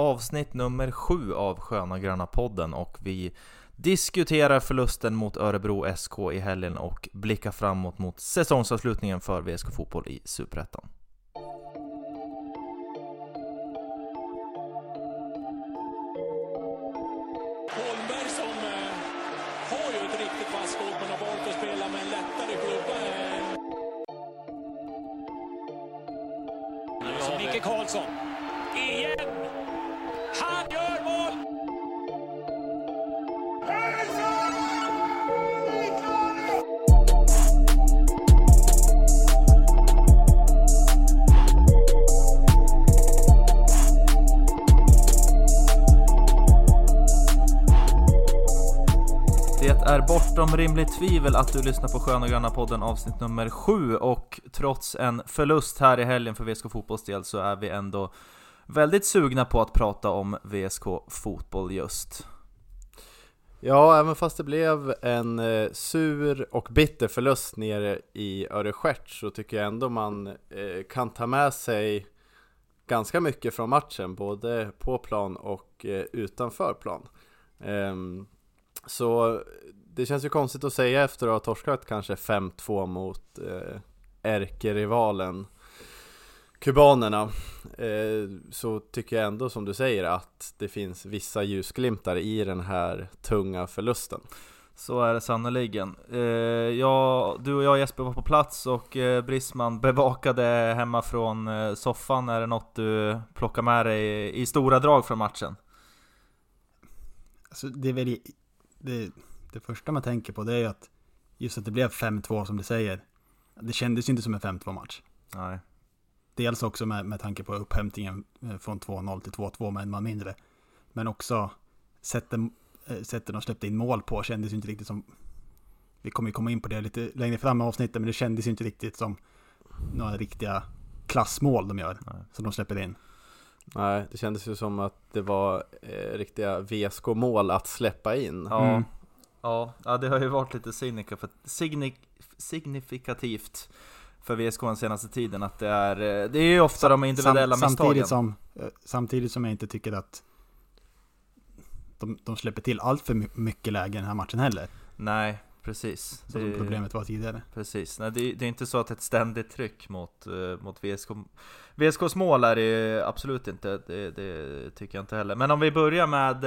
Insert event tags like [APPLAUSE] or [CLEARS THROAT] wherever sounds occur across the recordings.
avsnitt nummer sju av Sköna Gröna podden och vi diskuterar förlusten mot Örebro SK i helgen och blickar framåt mot säsongsavslutningen för VSK Fotboll i Superettan. Rimligt tvivel att du lyssnar på Sköna Gröna podden avsnitt nummer 7 och trots en förlust här i helgen för VSK Fotbolls del så är vi ändå väldigt sugna på att prata om VSK Fotboll just. Ja, även fast det blev en eh, sur och bitter förlust nere i Örestjärt så tycker jag ändå man eh, kan ta med sig ganska mycket från matchen, både på plan och eh, utanför plan. Ehm, så det känns ju konstigt att säga efter att ha torskat kanske 5-2 mot eh, ärkerivalen kubanerna eh, så tycker jag ändå som du säger att det finns vissa ljusglimtar i den här tunga förlusten. Så är det sannerligen. Eh, ja, du och jag Jesper var på plats och eh, Brisman bevakade hemma från eh, soffan. Är det något du plockar med dig i, i stora drag från matchen? Alltså det är väl det, det första man tänker på det är ju att just att det blev 5-2 som du säger. Det kändes ju inte som en 5-2 match. Nej. Dels också med, med tanke på upphämtningen eh, från 2-0 till 2-2 med en man mindre. Men också sättet, eh, sättet de släppte in mål på kändes ju inte riktigt som... Vi kommer ju komma in på det lite längre fram i avsnittet, men det kändes ju inte riktigt som några riktiga klassmål de gör, Nej. som de släpper in. Nej, det kändes ju som att det var eh, riktiga VSK-mål att släppa in. Ja, Mm. Ja, ja, det har ju varit lite signifikativt för VSK den senaste tiden att det är, eh, det är ju ofta de individuella Sam- misstagen. samtidigt som, eh, samtidigt som jag inte tycker att de, de släpper till allt för my- mycket läge i den här matchen heller. Nej, precis. Som Det- problemet var tidigare. Precis, Nej, det, det är inte så att ett ständigt tryck mot, eh, mot VSK VSKs mål är det absolut inte, det, det tycker jag inte heller. Men om vi börjar med,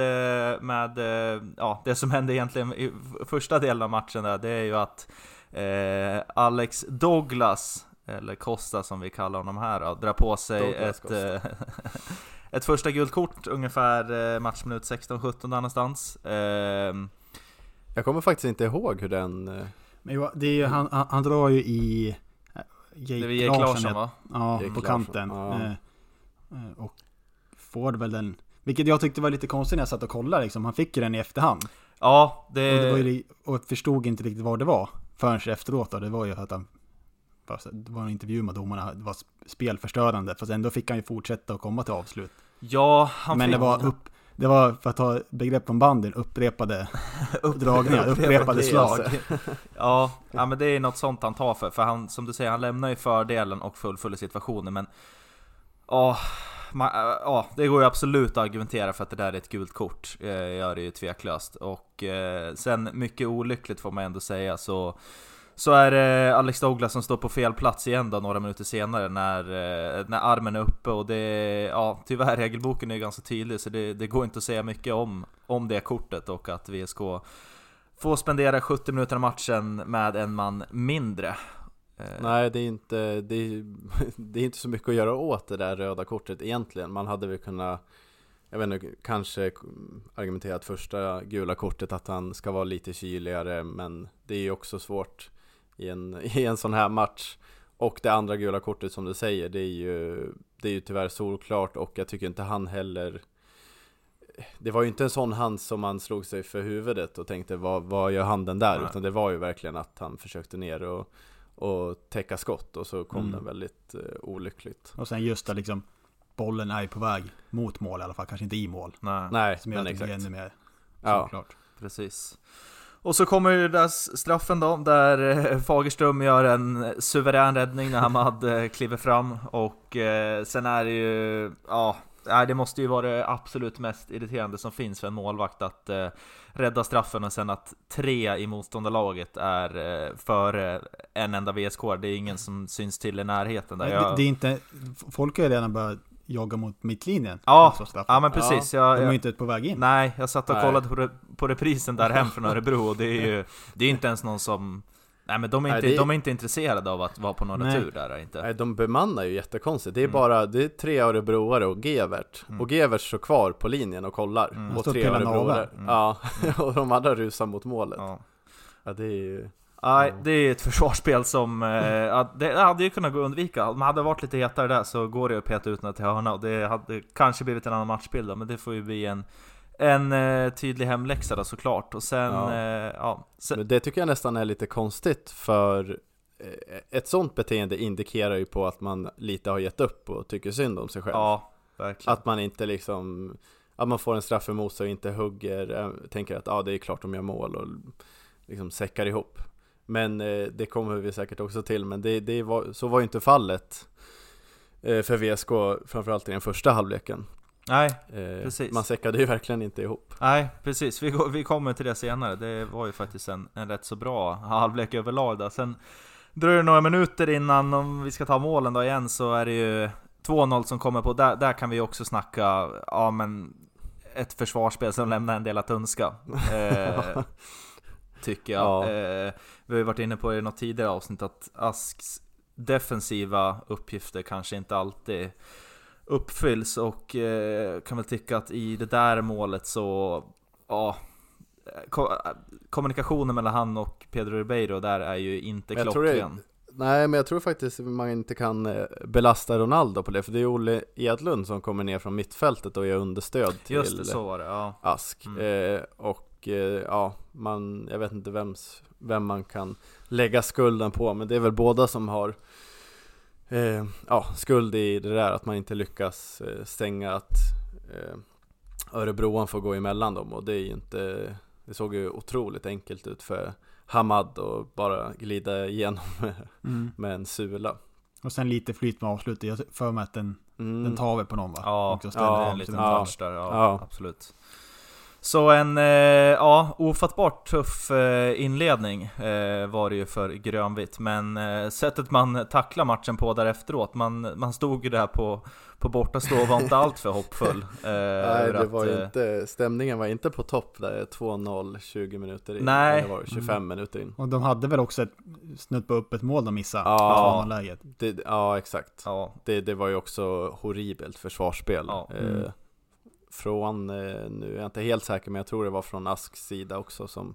eh, med eh, ja, det som hände egentligen i första delen av matchen där, det är ju att eh, Alex Douglas, eller Costa som vi kallar honom här då, drar på sig Douglas ett, [LAUGHS] ett första gult kort ungefär matchminut 16-17 där någonstans. Eh, Jag kommer faktiskt inte ihåg hur den... eh, Men det är ju, han, han, han drar ju i eh, Jake, det var Jake Larsson ja. va? Ja, Jake på Larsson, kanten. ja. Eh, och får väl den, vilket jag tyckte var lite konstigt när jag satt och kollade liksom. Han fick ju den i efterhand. Ja, det... Och, det var ju, och jag förstod inte riktigt vad det var förrän efteråt då. Det var ju att han, det var en intervju med domarna, det var spelförstörande. Fast ändå fick han ju fortsätta och komma till avslut. Ja, han Men fick... det var upp, det var, för att ta begrepp från banden, upprepade [LAUGHS] dragningar, upprepade slag. [LAUGHS] ja, ja, men det är något sånt han tar för, för han, som du säger, han lämnar ju fördelen och fullföljer situationen, men ja, ja, det går ju absolut att argumentera för att det där är ett gult kort, eh, gör det ju tveklöst. Och eh, sen, mycket olyckligt får man ändå säga, så så är det Alex Douglas som står på fel plats igen då några minuter senare när, eh, när armen är uppe och det, ja tyvärr regelboken är ju ganska tydlig så det, det går inte att säga mycket om, om det kortet och att VSK får spendera 70 minuter av matchen med en man mindre. Eh, Nej, det är, inte, det, är, [LAUGHS] det är inte så mycket att göra åt det där röda kortet egentligen. Man hade väl kunnat, jag vet inte, kanske argumentera att första gula kortet att han ska vara lite kyligare, men det är ju också svårt i en, [LAUGHS] i en sån här match. Och det andra gula kortet som du säger, det är ju, det är ju tyvärr solklart och jag tycker inte han heller det var ju inte en sån hand som man slog sig för huvudet och tänkte vad, vad gör handen där? Nej. Utan det var ju verkligen att han försökte ner och, och täcka skott och så kom Mm. den väldigt eh, olyckligt. Och sen just det liksom, bollen är ju på väg mot mål i alla fall, kanske inte i mål. nej. Nej, Som gör men att det blir exakt. ännu mer Ja. såklart. Precis. Och så kommer ju där straffen då, där eh, Fagerström gör en suverän räddning när Hamad eh, kliver fram och eh, sen är det ju, ja, det måste ju vara det absolut mest irriterande som finns för en målvakt att eh, rädda straffen och sen att tre i motståndarlaget är eh, före en enda VSK. Det är ingen som syns till i närheten där. Det, Jag, det är inte, folk har ju redan börjat jogga mot mittlinjen. Ja, ja men precis. Jag, De är ju inte på väg in. nej, jag satt och Nej. kollade på, re- på reprisen där hem från [LAUGHS] Örebro och det är ju Det är inte ens någon som Nej men de är Nej, inte, det- de är inte intresserade av att vara på någon Nej. retur där inte. Nej, de bemannar ju jättekonstigt. Det är Mm. bara, det är tre örebroare och Gevert. Mm. Och Gevert står kvar på linjen och kollar. Mm. Och tre örebroare. Mm. Ja, [LAUGHS] och de andra rusar mot målet. Ja, Ja. det är ju... Nej, Ja. det är ett [LAUGHS] försvarsspel som... Eh, ja, det hade ju kunnat gå att undvika. Om man hade varit lite hetare där så går det att peta ut något till hörna och det hade kanske blivit en annan matchbild då, men det får ju bli en, en eh, tydlig hemläxa då såklart. Och sen... Ja. Eh, ja, sen, Men det tycker jag nästan är lite konstigt för eh, ett sånt beteende indikerar ju på att man lite har gett upp och tycker synd om sig själv. ja, verkligen. Att man inte liksom, att man får en straff emot sig och inte hugger, äh, tänker att ah, det är klart de gör mål och liksom säckar ihop. Men eh, det kommer vi säkert också till, men det, det var, så var ju inte fallet eh, för VSK, framförallt i den första halvleken. Nej, Eh, Precis. man säckade ju verkligen inte ihop. nej, precis. Vi, går, vi kommer till det senare. Det var ju faktiskt en, en rätt så bra halvlek överlag där. Sen dröjer det några minuter innan, om vi ska ta målen då igen, så är det ju 2-0 som kommer på. Där, där kan vi också snacka, ja men ett försvarsspel som lämnar en del att önska. [LAUGHS] Eh, tycker jag. Ja. Eh, vi har ju varit inne på det i något tidigare avsnitt att Asks defensiva uppgifter kanske inte alltid uppfylls och eh, kan väl tycka att i det där målet så, ja, ko- kommunikationen mellan han och Pedro Ribeiro där är ju inte klockren. Nej, men jag tror faktiskt man inte kan eh, belasta Ronaldo på det, för det är Olle Edlund som kommer ner från mittfältet och ger understöd till Just det, så var det. Ja. Ask. Mm. Eh, och eh, ja, man, jag vet inte vems, vem man kan lägga skulden på, men det är väl båda som har eh, ja, skuld i det där, att man inte lyckas eh, stänga att eh, Örebroan får gå emellan dem och det är ju inte, det såg ju otroligt enkelt ut för Hamad och bara glida igenom [LAUGHS] Mm. med en sula. Och sen lite flyt med avslutet. Jag för mig att den, Mm. den tar vi på någon va? Ja, ja, där, ja, Ja. absolut. Så en, eh, ja, ofattbart tuff eh, inledning eh, var det ju för grönvitt, men eh, sättet man tacklar matchen på därefteråt, man, man stod ju där på, på bortastå och var inte allt för hoppfull. [LAUGHS] Eh, Nej, det att, var ju eh, inte, stämningen var inte på topp där 2-0 20 minuter in. Nej. Det var det 25 minuter in. Och de hade väl också ett snudd på öppet mål de missade. Ja. Ja. läget. Det, ja, exakt. Ja, Det, det var ju också horribelt försvarsspel. Ja. Mm. Från, eh, nu är jag inte helt säker, men jag tror det var från Asks sida också som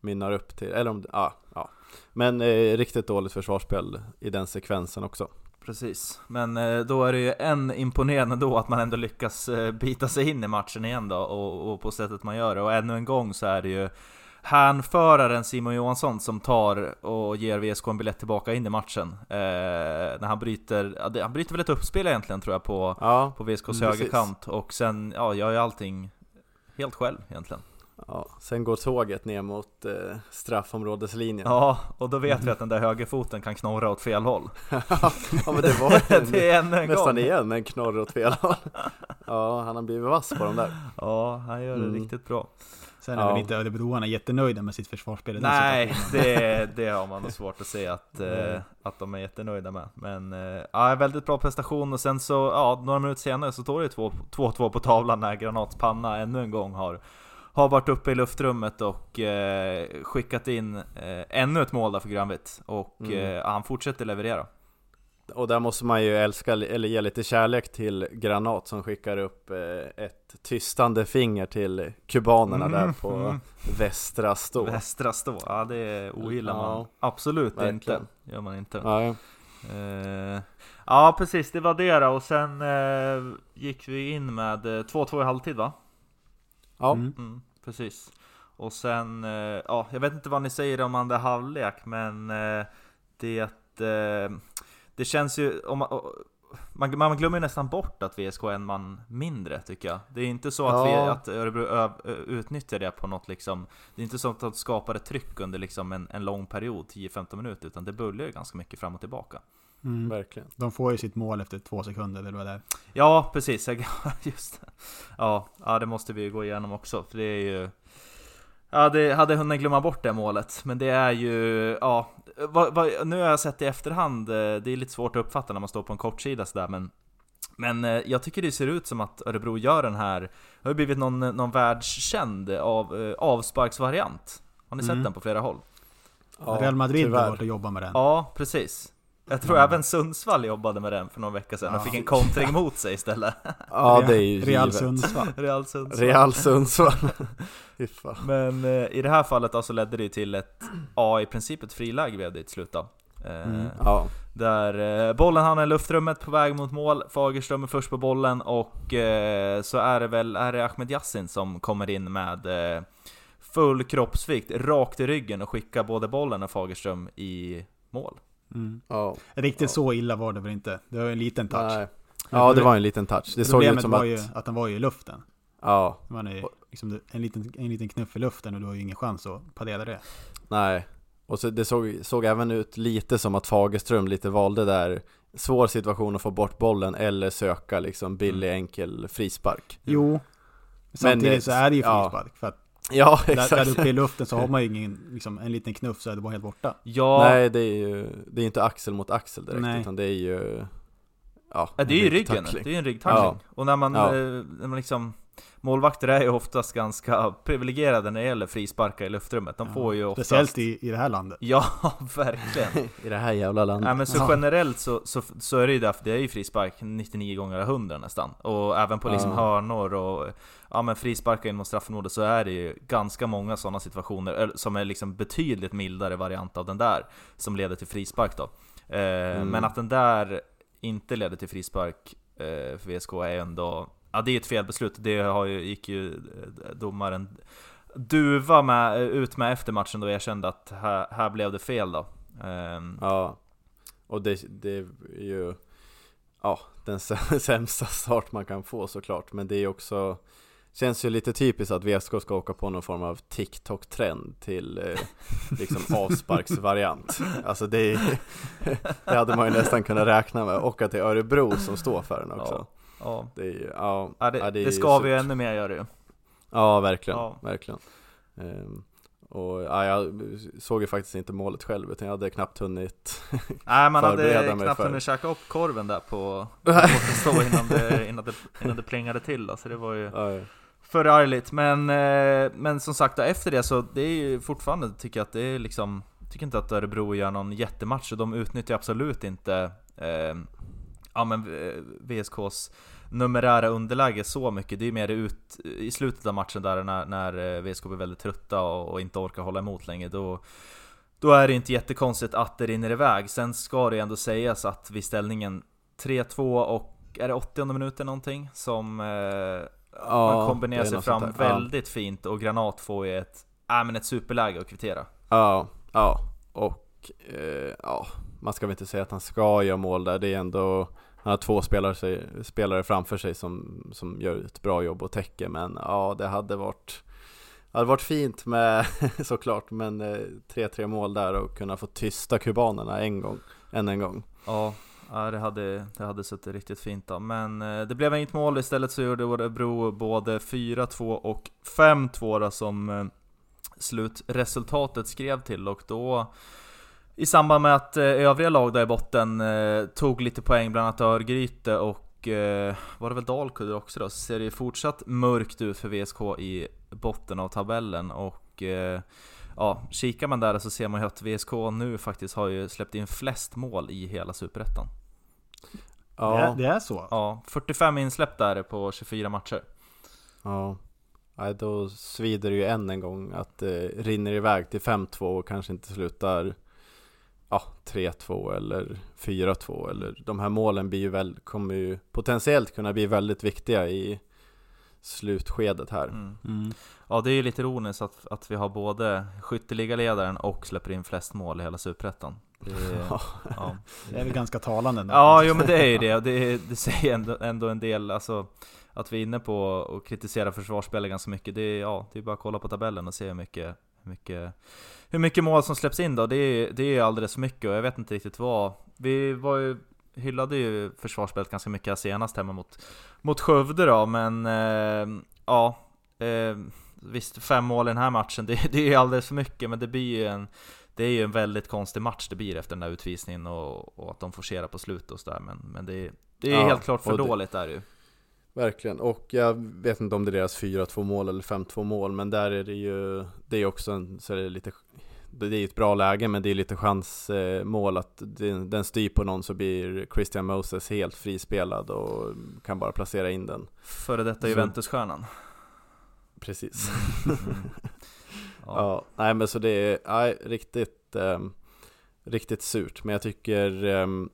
mynnar upp till, eller om, ja, ja. Men eh, riktigt dåligt försvarsspel i den sekvensen också. precis. Men eh, då är det ju än imponerande då att man ändå lyckas eh, bita sig in i matchen igen då, och, och på sättet man gör det. Och ännu en gång så är det ju hänföraren Simon Johansson som tar och ger VSK en biljett tillbaka in i matchen. Eh, när han bryter, han bryter väl ett uppspel egentligen tror jag på, Ja, på VSKs Mm, högerkant. Och sen, ja, gör ju allting helt själv egentligen. ja. Sen går tåget ner mot eh, straffområdeslinjen. Ja, och då vet vi att den där högerfoten kan knorra åt fel håll. [LAUGHS] ja, men det var [LAUGHS] en, det en nästan gång. igen en knorr åt fel håll. Ja, han har blivit vass på de där. Ja, han gör det Mm. riktigt bra. Sen är Ja. väl inte Örebroarna jättenöjda med sitt försvarsspel i Nej, det, det har man nog svårt att se att, [LAUGHS] eh, att de är jättenöjda med. Men eh, ja, väldigt bra prestation och sen så, ja, några minuter senare så står det 2 2-2 på tavlan när Granats panna ännu en gång har, har varit uppe i luftrummet och eh, skickat in eh, ännu ett mål där för Grönvitt. Och Mm. eh, han fortsätter leverera. Och där måste man ju älska, eller ge lite kärlek till Granat som skickar upp eh, ett tystande finger till kubanerna Mm, där på [LAUGHS] mm. västra stå. Västra stå, ja det ogillar man Ja, absolut verkligen. inte. Gör man inte. Ja, ja. Eh, ja precis, det var det då. Och sen eh, gick vi in med eh, 2-2 i halvtid va? ja. Mm. Mm, precis. Och sen, ja, jag vet inte vad ni säger om andra halvlek, men det, eh, det känns ju, om man, man, man glömmer ju nästan bort att VSK är en man mindre tycker jag. Det är inte så att, vi, Ja. att Örebro ö, utnyttjar det på något liksom, det är inte så att de skapar ett tryck under liksom en, en lång period, 10-15 minuter, utan det böljar ju ganska mycket fram och tillbaka. Mm. Verkligen. De får ju sitt mål efter två sekunder, eller vad det är. Ja, precis. [LAUGHS] Just det. Ja, ja, det måste vi ju gå igenom också, för det är ju... Ja, det hade hunnit glömma bort det målet, men det är ju... Ja, vad, vad, nu har jag sett i efterhand, eh, det är lite svårt att uppfatta när man står på en kortsida sådär, men... Men eh, jag tycker det ser ut som att Örebro gör den här, det har ju blivit någon, någon världskänd av, eh, avsparksvariant. Har ni Mm. sett den på flera håll? Ja, Real Madrid tyvärr. har varit och jobbat med den. Ja, precis. Jag tror även Sundsvall jobbade med den för någon vecka sedan och Ja. fick en kontring mot sig istället. [LAUGHS] Ja, det är ju Real givet. Sundsvall. [LAUGHS] Real Sundsvall. Real Sundsvall. [LAUGHS] Men eh, i det här fallet så ledde det ju till ett, ja i princip ett friläge blev det till slut då. Eh, Mm. Ja, Där eh, bollen hamnar i luftrummet på väg mot mål, Fagerström är först på bollen och eh, så är det väl är det Ahmed Yassin som kommer in med eh, full kroppsvikt rakt i ryggen och skickar både bollen och Fagerström i mål. Mm. ja. Riktigt Ja. så illa var det väl inte? Det var en liten touch. Nej. Ja, det var en liten touch. Det såg ut som var att... ju att den var ju i luften. Ja, Man är liksom en, liten, en liten knuff i luften och du har ju ingen chans att parera det. nej. Och så det såg, såg även ut lite som att Fagerström lite valde där Svår situation att få bort bollen eller söka liksom billig Mm. enkel frispark Jo. Samtidigt eh, så är det ju ja. frispark. För att [LAUGHS] Ja, där, där exakt uppe i luften så har man ju ingen, liksom, en liten knuff så är det bara helt borta. Ja, Nej, det är ju Det är inte axel mot axel direkt Nej. utan det är ju Ja, Ja, det är ju en ryggen, det är ju en ryggtackling. Ja. Och när man, Ja. eh, när man liksom Målvakter är ju oftast ganska privilegierade när det gäller frisparkar i luftrummet. De får ju oftast... Speciellt i, i det här landet. Ja, [LAUGHS] verkligen. [LAUGHS] I det här jävla landet Nej men så Ja. generellt så, så, så är det ju därför, det är ju frispark 99 gånger av 100 nästan. Och även på liksom Ja. hörnor och ja, men frisparkar in mot straffområdet så är det ju ganska många sådana situationer som är liksom betydligt mildare variant av den där som leder till frispark då. Eh, Mm. Men att den där inte leder till frispark eh, för VSK är ju ändå Ja det är ett felbeslut, det har ju, gick ju eh, domaren Duva med, ut med efter matchen då och erkände att här, här blev det fel då. Ehm, Ja. Och det, det är ju Ja, den sä- [LAUGHS] sämsta start man kan få såklart. Men det är också Känns ju lite typiskt att VSK ska åka på någon form av TikTok-trend till eh, [LAUGHS] liksom avsparksvariant. Alltså det, är, [LAUGHS] det hade man ju nästan kunnat räkna med. Och att det är Örebro som står för den också. Ja, Det är ja, ja, det, ja, det ju ska så- vi ju ännu mer göra ju. Ja, verkligen, Ja. verkligen Ehm, Och ja, jag såg ju faktiskt inte målet själv utan jag hade knappt hunnit [LAUGHS] Nej man hade knappt för- hunnit käka upp korven där på, [LAUGHS] på stå innan det, innan, det, innan det plingade till då, så det var ju ja, förargligt. Men, eh, men som sagt då, efter det så det är ju fortfarande, tycker jag att det är liksom Tycker inte att Örebro gör någon jättematch och de utnyttjar absolut inte eh, Ja men eh, VSKs numerära underläge så mycket. Det är mer ut i slutet av matchen där när, när eh, VSK blir väldigt trötta och, och inte orkar hålla emot längre. Då, då är det inte jättekonstigt att det rinner iväg. Sen ska det ändå sägas att vid ställningen 3-2 och är det 80 minuter någonting som eh, Ja, man kombinerar sig fram där. Ja. väldigt fint och Granat får ju ett, äh, men ett superläge att kvittera. Ja, ja, och eh, ja, man ska väl inte säga att han ska göra mål där. Det är ändå, han har två spelare, sig, spelare framför sig som, som gör ett bra jobb och täcker. Men ja, det hade varit, det hade varit fint med [LAUGHS] såklart, men eh, 3-3 mål där och kunna få tysta kubanerna en gång, än en gång. Ja, det, hade, det hade suttit riktigt fint då. Men eh, det blev inget mål, istället så gjorde Örebro både 4-2 och 5-2 då, som eh, slutresultatet skrev till och då i samband med att eh, övriga lag där i botten eh, tog lite poäng, bland annat Örgryte och eh, var det väl Dalkurd också då, så ser det fortsatt mörkt ut för VSK i botten av tabellen och eh, Ja, kikar man där så ser man ju att VSK nu faktiskt har ju släppt in flest mål i hela Superettan. Det, är, det är så? Ja, 45 insläpp där på 24 matcher. Ja, Nej, då svider det ju än en gång att det rinner iväg till 5-2 och kanske inte slutar ja, 3-2 eller 4-2 eller de här målen blir ju väl, kommer ju potentiellt kunna bli väldigt viktiga i slutskedet här. Mm. Mm. Ja, det är ju lite ironiskt att, att vi har både skytteligaledaren och släpper in flest mål i hela Superettan. Det [LAUGHS] Ja. ja. Det är väl ganska talande ändå. Ja, jo men det är ju det. Det, det säger ändå, ändå en del, alltså att vi är inne på att kritisera försvarsspelare ganska mycket. Det är, ja, det är bara att kolla på tabellen och se hur mycket, hur mycket, hur mycket mål som släpps in då, det är, det är alldeles för mycket och jag vet inte riktigt vad. Vi var ju, hyllade ju försvarsspelet ganska mycket senast hemma mot, mot Skövde då, men eh, ja. Eh, visst, fem mål i den här matchen, det, det är alldeles för mycket, men det blir ju en det är ju en väldigt konstig match det blir efter den där utvisningen och, och att de forcerar på slutet och sådär men, men det är, det är Ja, helt klart för och det- dåligt där ju. Verkligen, och jag vet inte om det är deras 4-2 mål eller 5-2 mål Men där är det ju, det är också en, så är det lite Det är ett bra läge men det är lite chansmål att den, den styr på någon så blir Christian Moses helt frispelad och kan bara placera in den Före detta Juventus-stjärnan. Precis Mm. [LAUGHS] Ja, Ja. nej men så det är nej, riktigt ehm, Riktigt surt men jag tycker ehm,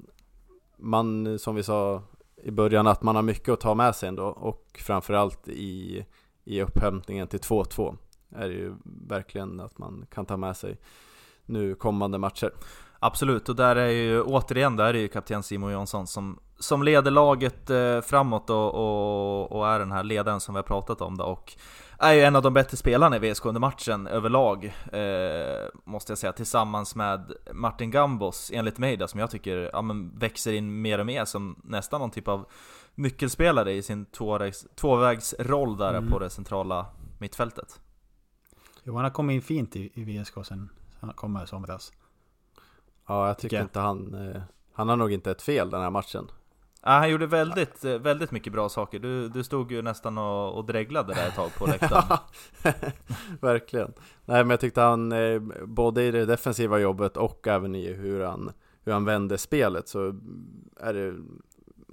Man, som vi sa i början, att man har mycket att ta med sig ändå och framförallt i, i upphämtningen till 2-2 är det ju verkligen att man kan ta med sig nu kommande matcher. Absolut, och där är ju återigen, där är ju kapten Simon Jonsson som, som leder laget eh, framåt och, och, och är den här ledaren som vi har pratat om då, och är ju en av de bättre spelarna i VSK under matchen överlag, eh, måste jag säga, tillsammans med Martin Gambos, enligt mig då, som jag tycker ja, men växer in mer och mer som nästan någon typ av nyckelspelare i sin tvåvägs, tvåvägsroll där Mm. på det centrala mittfältet. Jo, han har kommit in fint i, i VSK sen han kom i somras. Ja, jag tycker Tycker jag. inte han, eh, han har nog inte ett fel den här matchen. Ja, han gjorde väldigt, eh, väldigt mycket bra saker. Du, du stod ju nästan och, och dreglade där ett tag på läktaren. [LAUGHS] [LAUGHS] Verkligen. Nej men jag tyckte han, eh, både i det defensiva jobbet och även i hur han, hur han vände spelet så är det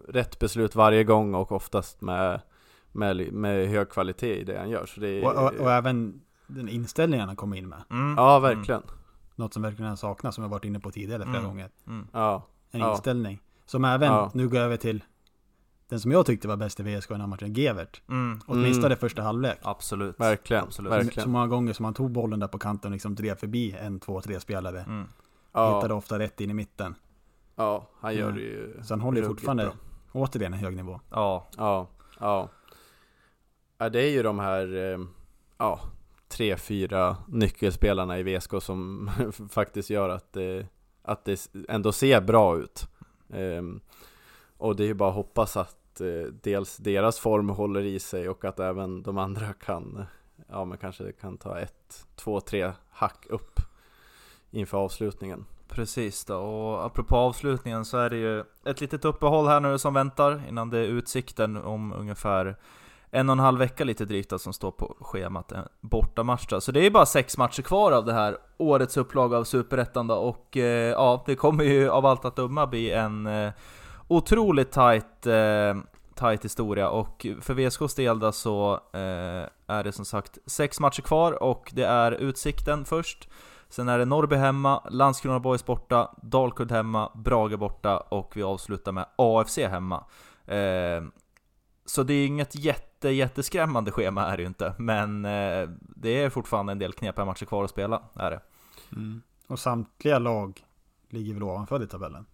rätt beslut varje gång och oftast med, med, med hög kvalitet i det han gör. Så det är, Och, och, och även den inställningen han kom in med. Mm. ja, verkligen. Något som verkligen saknas, som jag varit inne på tidigare flera Mm. gånger. Mm. Ja, En Ja. inställning. Som även, Ja. nu går jag över till den som jag tyckte var bäst i VSK i den här matchen, Gevert. Mm. Åtminstone Mm. första halvlek. Absolut. verkligen. Absolut. verkligen. Så många gånger som han tog bollen där på kanten och liksom drev förbi en, två, tre spelare. Mm. Hittade Ja, ofta rätt in i mitten. ja, han gör Mm. det ju Så han håller ju fortfarande, bra. återigen, en hög nivå. Ja, Ja, ja. ja. Det är ju de här, eh, ja, tre, fyra nyckelspelarna i VSK som [LAUGHS] faktiskt gör att det, att det ändå ser bra ut. Ehm, och det är ju bara att hoppas att eh, dels deras form håller i sig och att även de andra kan, ja men kanske kan ta ett, två, tre hack upp inför avslutningen. precis då. Och apropå avslutningen så är det ju ett litet uppehåll här nu som väntar innan det är utsikten om ungefär en och en halv vecka lite drygt då, som står på schemat. En bortamatch då. Så det är bara sex matcher kvar av det här årets upplaga av Superettan då. Och eh, ja, det kommer ju av allt att döma bli en eh, otroligt tight, eh, tight historia. Och för VSKs del då så eh, är det som sagt sex matcher kvar och det är Utsikten först. Sen är det Norrby hemma, Landskrona Boys borta, Dalkurd hemma, Brage borta och vi avslutar med AFC hemma. Eh, så det är inget jätte, jätteskrämmande schema är det ju inte, men eh, det är fortfarande en del knepiga matcher kvar att spela, är det. Och samtliga lag ligger väl ovanför i tabellen?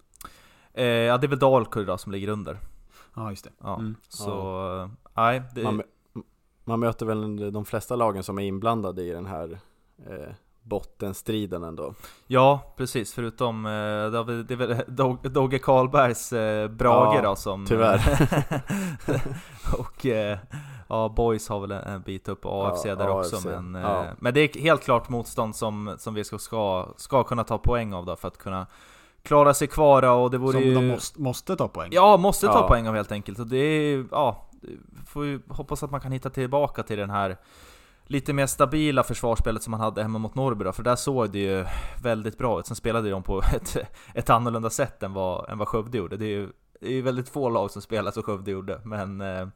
Eh, ja, det är väl Dalkurd då som ligger under. Ja, just det. Ja, Mm. så eh, nej, det, Man, man möter väl de flesta lagen som är inblandade i den här eh, bottenstriden ändå. ja precis, förutom eh, det har vi- det är väl [LAUGHS] Dog- Dogge Karlbergs eh, Brage Ja, då som... tyvärr. [LAUGHS] och eh, ja, Boys har väl en, bit upp och AFC Ja, där AFC. också, men, eh, Ja. men det är helt klart motstånd som, som vi ska, ska, ska kunna ta poäng av då för att kunna klara sig kvar och det vore Som ju... de måste, måste ta poäng. Ja, måste ta Ja. poäng av helt enkelt. Och det är, ja, får ju hoppas att man kan hitta tillbaka till den här lite mer stabila försvarsspelet som man hade hemma mot Norrby då, för där såg det ju väldigt bra ut. Sen spelade de på [LAUGHS] ett, ett annorlunda sätt än vad, än vad Skövde gjorde. Det är ju det är ju väldigt få lag som spelar som Skövde gjorde, men eh,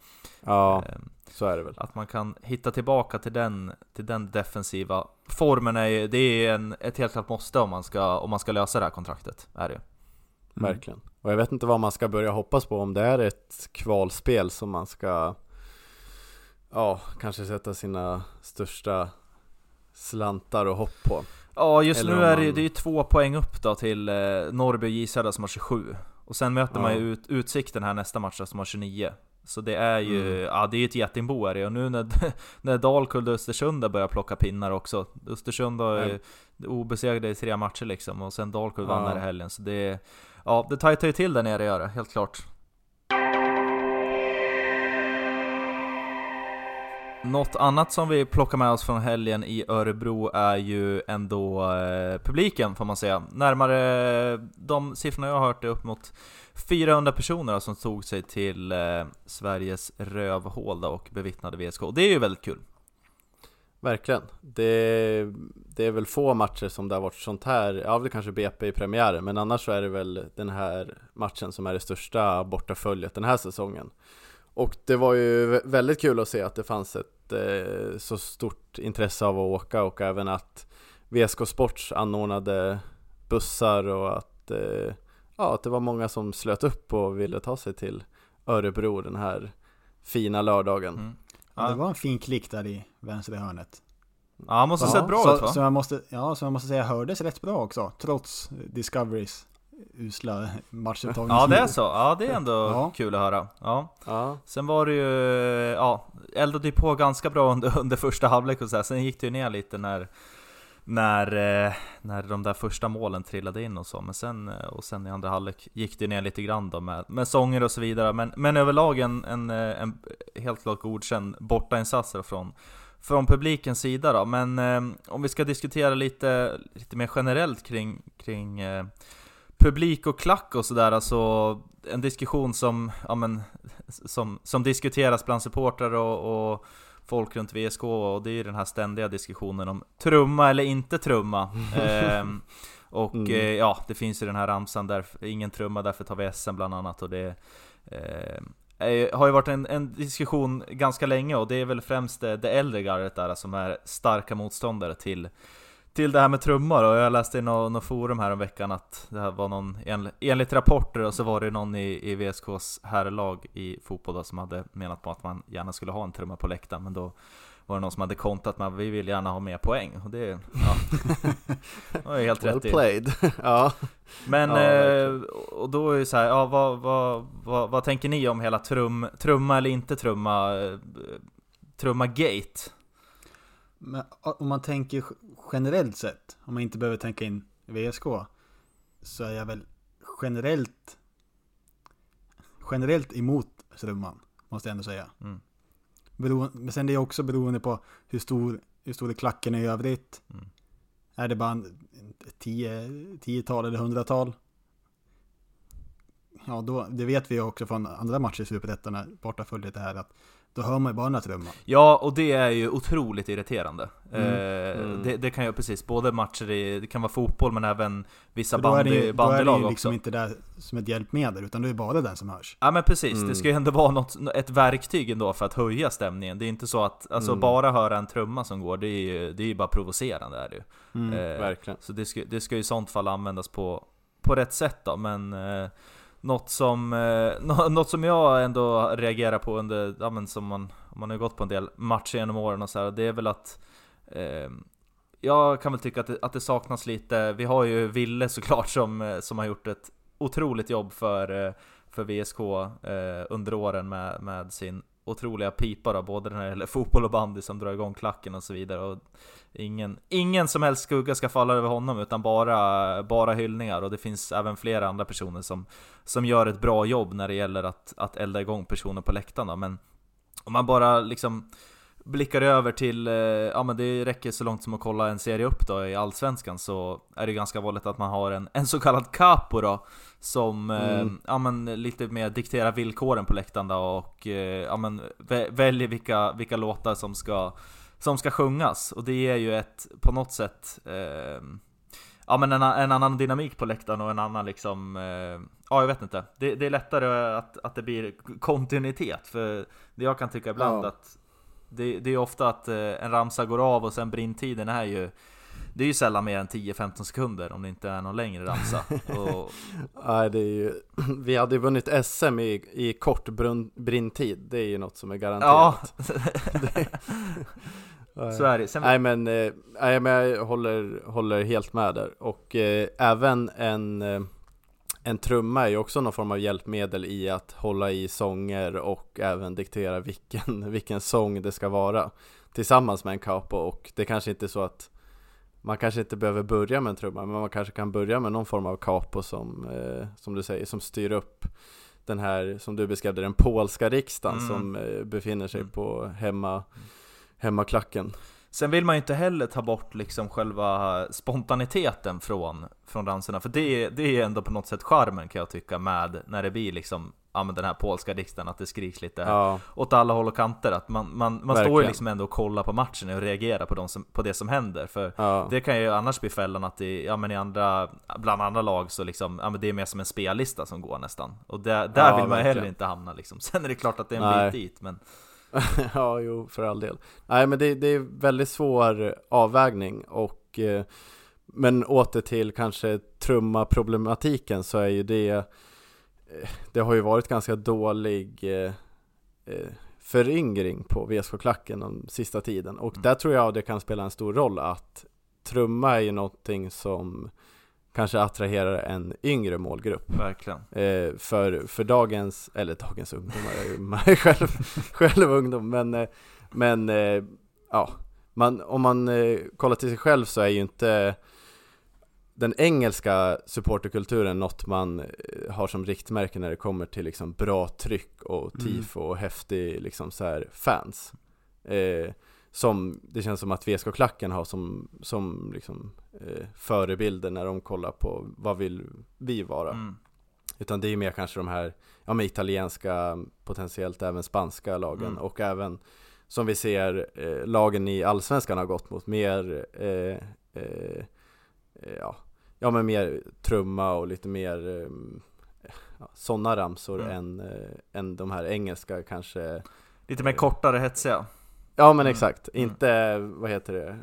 Ja, eh, så är det väl. att man kan hitta tillbaka till den, till den defensiva formen är ju, det är en, ett helt klart måste om man ska, om man ska lösa det här kontraktet. Är det. Mm. Verkligen. Och jag vet inte vad man ska börja hoppas på om det är ett kvalspel som man ska Ja, kanske sätta sina största slantar och hopp på. Ja, just Eller nu är det, man- det är ju två poäng upp då till eh, Norrby och J som har 27. Och sen möter man Ja. ju ut, Utsikten här nästa match som har 29. Så det är ju, ja det är ett getingbo är det. Och nu när, [LAUGHS] när Dalkurd och Östersund har börjat plocka pinnar också. Östersund har ju obesegrade i tre matcher liksom. Och sen Dalkurd vann Ja. här i helgen. Så det, ja det tajtar ju till där nere gör det, helt klart. Något annat som vi plockar med oss från helgen i Örebro är ju ändå eh, publiken får man säga. Närmare, eh, de siffrorna jag har hört är upp mot 400 personer som tog sig till eh, Sveriges rövhål då och bevittnade VSK. och Det är ju väldigt kul. Verkligen. Det, det är väl få matcher som det har varit sånt här, ja det kanske BP i premiären, men annars så är det väl den här matchen som är det största bortaföljet den här säsongen. Och det var ju väldigt kul att se att det fanns ett eh, så stort intresse av att åka och även att VSK Sports anordnade bussar och att, eh, ja, att det var många som slöt upp och ville ta sig till Örebro den här fina lördagen. Mm. Ja, det var en fin klick där i vänstra hörnet. ja han måste ha sett bra så, ut va? så jag måste, ja, så jag måste säga hördes rätt bra också, trots Discoverys usla matchupptagning. Ja det är så, ja det är ändå Ja. kul att höra. Ja. Ja, Sen var det ju, ja, eldade ju på ganska bra under, [LAUGHS] under första halvlek och så här. Sen gick det ju ner lite när när, eh, när de där första målen trillade in och så, men sen, eh, och sen i andra halvlek gick det ner lite grann då med, med sånger och så vidare. Men, men överlag en, en, eh, en helt klart godkänd bortainsats från, från publikens sida då. Men om vi ska diskutera lite, lite mer generellt kring, kring eh, publik och klack och sådär, alltså en diskussion som, ja men, som, som diskuteras bland supportrar och, och folk runt VSK och det är ju den här ständiga diskussionen om trumma eller inte trumma. [LAUGHS] Ehm, och Mm. eh, ja, det finns ju den här ramsan där, ingen trumma, därför tar vi SM bland annat och det eh, har ju varit en, en diskussion ganska länge och det är väl främst det, det äldre gardet där som är starka motståndare till till det här med trummor och jag läste i något nå forum här om veckan att det här var någon, en, enligt rapporter och så var det någon i, i VSKs herrlag i fotboll då, som hade menat på att man gärna skulle ha en trumma på läktaren men då var det någon som hade kontat med att vi vill gärna ha mer poäng och det, ja, [LAUGHS] det var ju helt well rätt i. played. [LAUGHS] ja. Men, Ja, eh, och då är det så här, ja, vad, vad, vad, vad tänker ni om hela trum, trumma eller inte trumma, eh, trumma gate? Men om man tänker generellt sett, om man inte behöver tänka in VSK, så är jag väl generellt generellt emot trumman, måste jag ändå säga. Mm. Bero, men sen det är också beroende på hur stor, hur stor är klacken i övrigt. Mm. Är det bara tio, tiotal eller hundratal? Ja, då, det vet vi också från andra matcher i Superettan, bortaföljet är att då hör man ju bara den här trumman. Ja, och det är ju otroligt irriterande. Mm. Eh, Mm. Det, det kan ju precis, både matcher i, det kan vara fotboll men även vissa För då är det bandy, ju, då är det bandylag ju också. liksom inte där som ett hjälpmedel, utan det är bara den som hörs. Ja men precis, Mm. det ska ju ändå vara något, ett verktyg ändå för att höja stämningen. Det är inte så att, alltså Mm. bara höra en trumma som går, det är ju, det är ju bara provocerande är det ju. Mm. Eh, verkligen. Så det ska, det ska ju i sånt fall användas på, på rätt sätt då, men eh, något, som, eh, [LAUGHS] något som jag ändå reagerar på under, ja men som man, om man har gått på en del matcher genom åren och så här, det är väl att eh, jag kan väl tycka att det, att det saknas lite, vi har ju Ville såklart som, eh, som har gjort ett otroligt jobb för, eh, för VSK eh, under åren med, med sin otroliga pipa då, både när det gäller fotboll och bandy som drar igång klacken och så vidare. Och ingen, ingen som helst skugga ska falla över honom utan bara, bara hyllningar och det finns även flera andra personer som, som gör ett bra jobb när det gäller att, att elda igång personer på läktarna. Men om man bara liksom blickar över till, eh, ja men det räcker så långt som att kolla en serie upp då i Allsvenskan så är det ganska vanligt att man har en, en så kallad capo då Som, eh, Mm. ja men lite mer dikterar villkoren på läktaren då och, eh, ja men vä- väljer vilka, vilka låtar som ska som ska sjungas och det är ju ett, på något sätt eh, Ja men en, en annan dynamik på läktaren och en annan liksom eh, Ja jag vet inte det, det är lättare att, att det blir kontinuitet för det jag kan tycka ibland Ja. att det, det är ofta att eh, en ramsa går av och sen brintiden är ju Det är ju sällan mer än 10-15 sekunder om det inte är någon längre ramsa [LAUGHS] och, Nej, det är ju, [CLEARS THROAT] vi hade ju vunnit SM i, i kort brun, brintid, det är ju något som är Ja, [LAUGHS] garanterat. [LAUGHS] så är det sen, Nej men, eh, nej, men jag håller, håller helt med där. Och eh, även en, eh, en trumma är ju också någon form av hjälpmedel i att hålla i sånger och även diktera vilken, [LAUGHS] vilken sång det ska vara tillsammans med en capo och det kanske inte är så att man kanske inte behöver börja med en trumma men man kanske kan börja med någon form av capo som, eh, som du säger, som styr upp den här, som du beskrev den polska riksdagen Mm. som eh, befinner sig Mm. på hemma, hemmaklacken. Sen vill man ju inte heller ta bort liksom själva spontaniteten från, från danserna, för det, det är ändå på något sätt charmen kan jag tycka med när det blir liksom, ja men den här polska riksdagen, att det skriks lite Ja, åt alla håll och kanter, att man, man, man står ju liksom ändå och kollar på matchen och reagerar på, de som, på det som händer, för ja. det kan ju annars bli fällan att i, ja, men i andra, bland andra lag så liksom, ja, men det är mer som en spellista som går nästan. Och där, där Ja, vill man verkligen. heller inte hamna liksom. [LAUGHS] Sen är det klart att det är en Nej. bit dit, men [LAUGHS] ja, jo, för all del. Nej, men det, det är väldigt svår avvägning och eh, men åter till kanske trumma-problematiken så är ju det eh, det har ju varit ganska dålig eh, eh, föryngring på VSK-klacken den sista tiden och Mm. där tror jag det kan spela en stor roll att trumma är ju någonting som kanske attraherar en yngre målgrupp verkligen. Eh, för, för dagens, eller dagens ungdomar, jag [LAUGHS] är själv, själv ungdom, men, eh, men eh, ja, man, om man eh, kollar till sig själv så är ju inte den engelska supporterkulturen något man eh, har som riktmärke när det kommer till liksom bra tryck och Mm. tifo och häftig liksom så här fans. Som det känns som att VSK-klacken har som, som liksom, eh, förebilder när de kollar på vad vill vi vara. Mm. Utan det är mer kanske de här ja, men italienska, potentiellt även spanska lagen Mm. och även som vi ser eh, lagen i allsvenskan har gått mot mer eh, eh, eh, ja, ja men mer trumma och lite mer eh, ja, sådana ramsor Mm. än, eh, än de här engelska kanske Lite mer kortare, hetsiga. Ja men Mm. exakt, Mm. inte vad heter det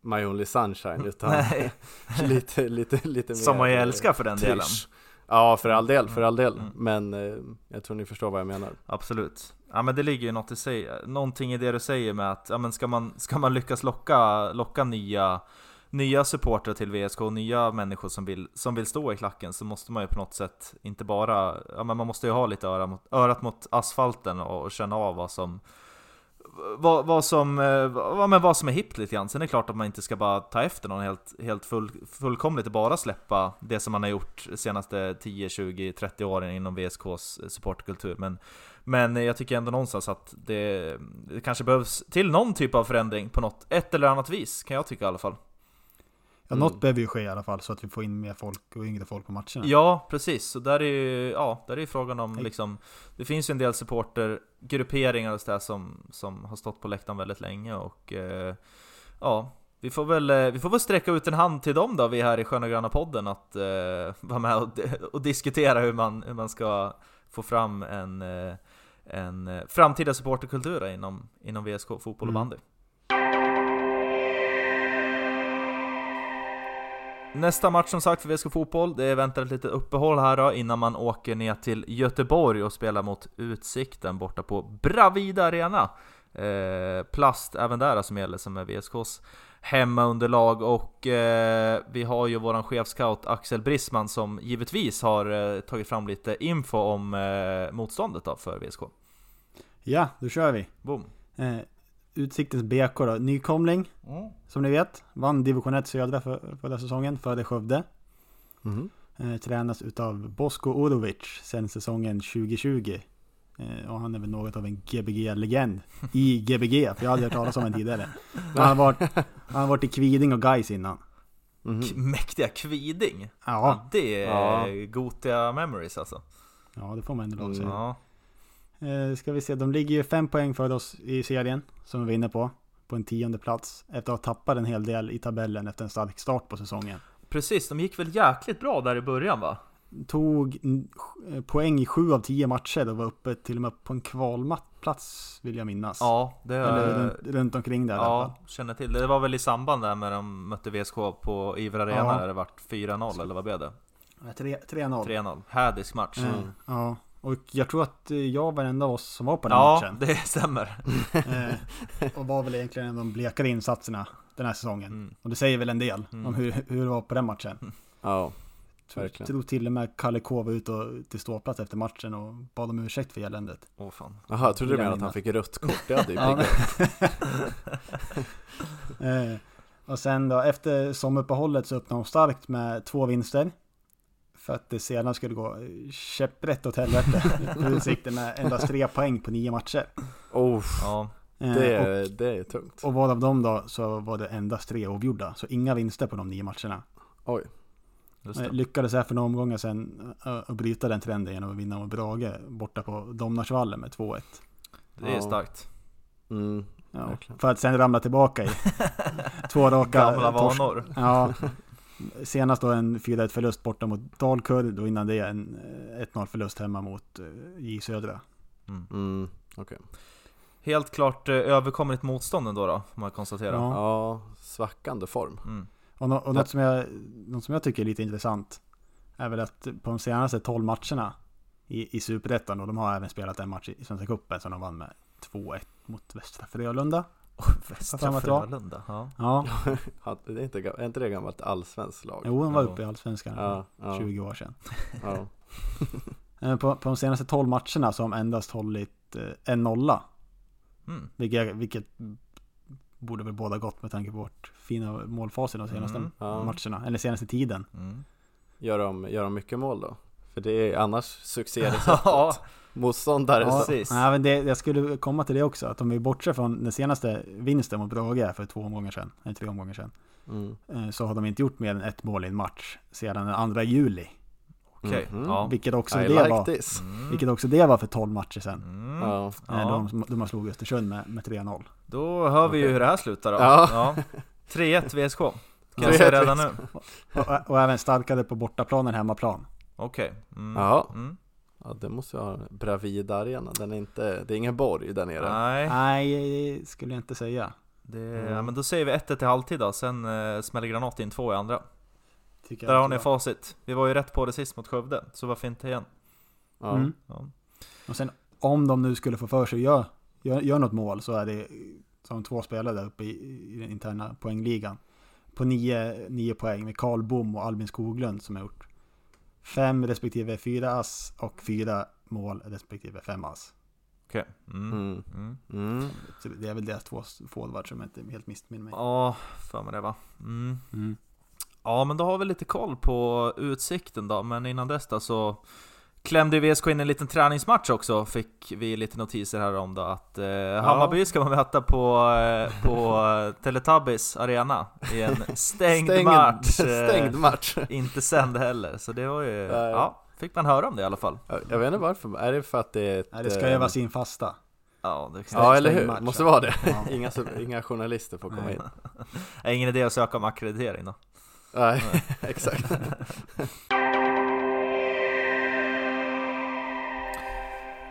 My Only Sunshine [LAUGHS] utan [LAUGHS] lite, lite, lite mer som man ju eh, älskar för den delen. Trish. Ja, för all del, för all del. Mm. Men eh, jag tror ni förstår vad jag menar. Absolut. Ja men det ligger ju något i sig, någonting i det du säger med att, ja men ska man, ska man lyckas locka, locka nya, nya supportrar till VSK och nya människor som vill, som vill stå i klacken så måste man ju på något sätt inte bara, ja men man måste ju ha lite öra mot, örat mot asfalten och, och känna av vad som vad, vad, som, eh, vad, men vad som är hippt lite grann. Sen är det klart att man inte ska bara ta efter någon helt, helt full, fullkomligt och bara släppa det som man har gjort de senaste 10, 20, 30 åren inom VSKs supportkultur. Men, men jag tycker ändå någonstans att det, det kanske behövs till någon typ av förändring på något, ett eller annat vis, kan jag tycka i alla fall. Ja, Mm. något behöver ju ske i alla fall så att vi får in mer folk och yngre folk på matcherna. Ja, precis. Så där är ju, ja, där är ju frågan om Hej. liksom Det finns ju en del supportergrupperingar och sådär som, som har stått på läktaren väldigt länge och eh, Ja, vi får, väl, eh, vi får väl sträcka ut en hand till dem då, vi här i Sköna Gröna podden att eh, vara med och, [LAUGHS] och diskutera hur man, hur man ska få fram en, eh, en eh, framtida supporterkultur inom, inom VSK, fotboll och Mm. Nästa match som sagt för VSK Fotboll, det väntar ett litet uppehåll här då innan man åker ner till Göteborg och spelar mot Utsikten borta på Bravida Arena. Eh, plast även där som gäller som är VSKs hemmaunderlag och eh, vi har ju våran chefscout Axel Brisman som givetvis har eh, tagit fram lite info om eh, motståndet då för VSK. Ja, då kör vi. Boom! Utsiktens BK då, nykomling som ni vet. Vann division 1 södra för, förra säsongen före Skövde. Mhm. Eh, tränas utav Bosko Orovic sen säsongen 2020. Eh, och han är väl något av en Gbg-legend i Gbg, för jag har aldrig hört talas om en tidigare. Men [LAUGHS] han har varit, han har varit i Kviding och Gais innan. K- Mäktiga Kviding! Ja, det är Ja. Gotia memories alltså. ja det får man ändå lov att Mm. säga. Ja. Eh, ska vi se, de ligger ju fem poäng för oss i serien, som vi var inne på. På en tionde plats, efter att ha tappat en hel del i tabellen efter en stark start på säsongen. Precis, de gick väl jäkligt bra där i början va? Tog mm, eh, poäng i sju av tio matcher och var uppe till och med på en kvalplats vill jag minnas. Ja, det Eller runt, runt omkring där. Ja, känner till. Det var väl i samband där med de mötte VSK på Ivra Arena Ja. där det vart 4-0 eller vad blev det? Ja, tre- 3-0. 3-0. Hädisk match. Eh, Mm. Ja, och jag tror att jag var den enda av oss som var på den Ja, matchen. det stämmer. [LAUGHS] Eh, och var väl egentligen en av de blekare insatserna den här säsongen. Mm. Och det säger väl en del Mm. om hur, hur det var på den matchen. Ja. Tror, Verkligen. tror till och med Kalle K var ute och, till ståplats efter matchen och bad om ursäkt för eländet. Åh fan. Jaha, jag trodde du jag menade att han fick rött kort. Det hade ju Ja, piggat. [LAUGHS] Eh, och sen då efter sommaruppehållet så öppnade de starkt med två vinster. För att det sedan skulle gå käpprätt åt helvete. [LAUGHS] För Utsikten med endast tre poäng på nio matcher. Oh, Ja, Eh, det, och, är, det är tungt. och vad av dem då så var det endast tre avgjorda. Så inga vinster på de nio matcherna. Oj. just Eh, det. Lyckades efter några omgångar sen att bryta den trenden genom att vinna mot Brage borta på Domnarsvallen med 2-1. Det är Ja. starkt. Mm, Ja, för att sen ramla tillbaka i [LAUGHS] två raka Gamla torsk- vanor. Ja, [LAUGHS] senast då en 4-1 förlust borta mot Dalkurd och innan det en eh, 1-0 förlust hemma mot eh, J Södra. Mm. mm, okej. Helt klart eh, överkomligt motstånd ändå då, får man konstatera. Ja. Ja, svackande form. Mm. Och, nå- och något, som jag, något som jag tycker är lite intressant är väl att på de senaste 12 matcherna i, i Superettan och de har även spelat en match i Svenska Cupen som de vann med 2-1 mot Västra Frölunda. Västra? Frölunda. Ja. Ja, [LAUGHS] Ja, det är, inte, är inte det gammalt allsvenskt lag? jo, de var Ja. uppe i Allsvenskan Ja, ja, 20 år sedan. [LAUGHS] [LAUGHS] Eh, På, på de senaste 12 matcherna så har de endast hållit eh, en nolla. Mm. Vilket, vilket borde väl båda gott med tanke på vårt fina målfacit de senaste Mm, ja. matcherna, eller senaste tiden. Mm. Gör, de, gör de mycket mål då? För det är annars succé Ja, Motståndare Ja, precis. Nej, men det, jag skulle komma till det också, att om vi bortser från den senaste vinsten mot Brage för två omgångar sedan, eller tre omgångar sedan, Mm. eh, så har de inte gjort mer än ett mål i en match sedan den 2 juli. Okej. Mhm. Ja. Vilket också I det like var, this. Mm. vilket också det var för 12 matcher sedan. Mm. Ja. Eh, Ja. De, de slagit Östersund med, med 3-0. Då hör vi ju hur det här slutar då. Ja. 3-1 VSK. Kan jag 3-1 säga redan nu. Och, och även starkare på bortaplan än hemmaplan. Okej. Mm. Ja. Ja, det måste ha Bravida Arena. Den är inte, det är ingen borg där nere. Nej, Nej, skulle jag inte säga. det, Mm. ja, men då säger vi 1-1 till halvtid då, sen eh, smäller Granat in två i andra. Tycker Där jag har ni facit. Vi var ju rätt på det sist mot Skövde, så varför inte igen? Ja. Mm. Ja. Och sen om de nu skulle få för sig att göra gör, gör något mål så är det som två spelare där uppe i, i den interna poängligan. På nio, nio poäng med Karl Bom och Albin Skoglund som har gjort fem respektive fyra ass och fyra mål respektive fem ass. Okej. Mm. Mm. Mm. Mm. Så det är väl deras två forwards som jag inte helt missminner mig. Ja, för mig det va. Mm. Mm. Ja, men då har vi lite koll på utsikten då, men innan dess då så klämde VSK in en liten träningsmatch också, fick vi lite notiser här om då att eh, Hammarby ska man möta på, eh, på eh, Teletubbies arena i en [LAUGHS] stängd, match. [LAUGHS] eh, stängd match. Inte sänd heller, så det var ju, Nej. ja, fick man höra om det i alla fall. Jag jag vet inte varför. Är det för att det är ett... Nej, det ska eh, övas in fasta. Ja, det Ja, eller stängd hur? match, Måste ja. vara det. Ja. [LAUGHS] Inga, inga journalister får komma Nej. in. ingen idé att söka om ackreditering då. Nej, exakt.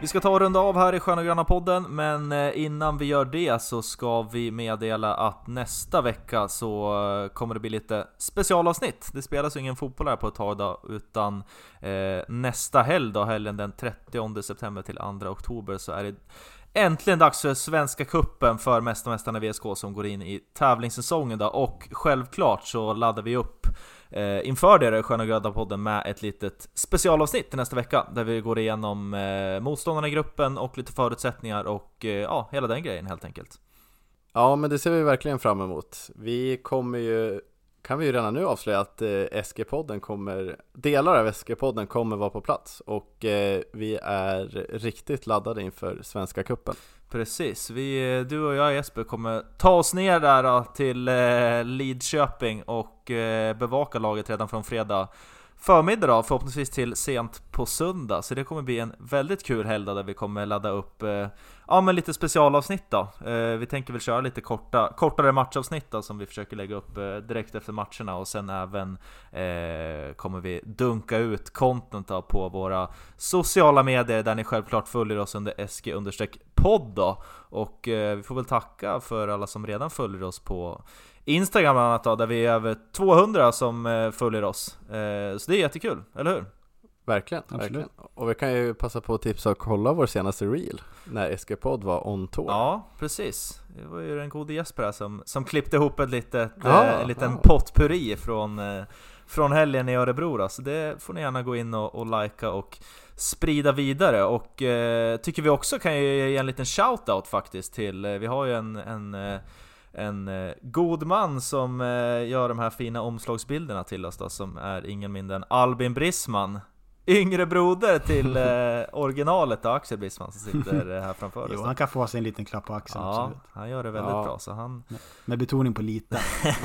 Vi ska ta och runda av här i Sköna Gröna podden, men eh, innan vi gör det så ska vi meddela att nästa vecka så eh, kommer det bli lite specialavsnitt. Det spelas ju ingen fotboll här på ett tag då, utan eh, nästa helg då, helgen den 30 september till 2 oktober så är det Äntligen dags för Svenska Kuppen för Mästarmästarna VSK som går in i tävlingssäsongen då och självklart så laddar vi upp eh, inför det Sköna Gröda podden med ett litet specialavsnitt till nästa vecka där vi går igenom eh, motståndarna i gruppen och lite förutsättningar och eh, ja, hela den grejen helt enkelt. Ja, men det ser vi verkligen fram emot. Vi kommer ju, kan vi ju redan nu avslöja att eh, SG-podden kommer, delar av SG-podden kommer vara på plats och eh, vi är riktigt laddade inför Svenska Cupen. Precis, vi, eh, du och jag Jesper kommer ta oss ner där då, till eh, Lidköping och eh, bevaka laget redan från fredag förmiddag då, förhoppningsvis till sent på söndag. Så det kommer bli en väldigt kul helg där vi kommer ladda upp eh, ja, men lite specialavsnitt då. Eh, vi tänker väl köra lite korta, kortare matchavsnitt då, som vi försöker lägga upp eh, direkt efter matcherna och sen även eh, kommer vi dunka ut content då, på våra sociala medier där ni självklart följer oss under SG-podd då. Och eh, vi får väl tacka för alla som redan följer oss på Instagram bland annat då, där vi är över 200 som eh, följer oss. Eh, så det är jättekul, eller hur? Verkligen, Absolut. verkligen. Och vi kan ju passa på att tipsa och kolla vår senaste reel när SG-podd var on tour. Ja, precis. Det var ju den gode Jesper här som, som klippte ihop ett litet, Ja, eh, en liten ja. potpurri från, eh, från helgen i Örebro då, så det får ni gärna gå in och, och likea och sprida vidare och eh, tycker vi också kan ge en liten shout-out faktiskt till, eh, vi har ju en, en eh, en eh, god man som eh, gör de här fina omslagsbilderna till oss då, som är ingen mindre än Albin Brisman Yngre broder till [LAUGHS] eh, originalet då, Axel Brisman som sitter eh, här framför oss Jo, han kan få sig en liten klapp på axeln, Ja, absolut. han gör det väldigt Ja. bra så han Med betoning på lite. [LAUGHS]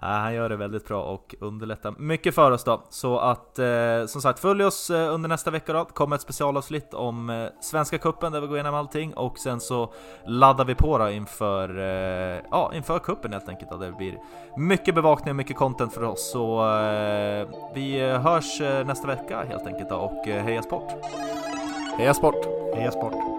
Ja, han gör det väldigt bra och underlättar mycket för oss då. Så att eh, som sagt, följ oss eh, under nästa vecka då. kommer ett specialavsnitt om eh, Svenska Cupen där vi går igenom allting och sen så laddar vi på då inför, eh, ja, inför kuppen helt enkelt. Då. Det blir mycket bevakning och mycket content för oss. Så eh, vi hörs eh, nästa vecka helt enkelt då och eh, heja sport! Heja sport! Heja sport!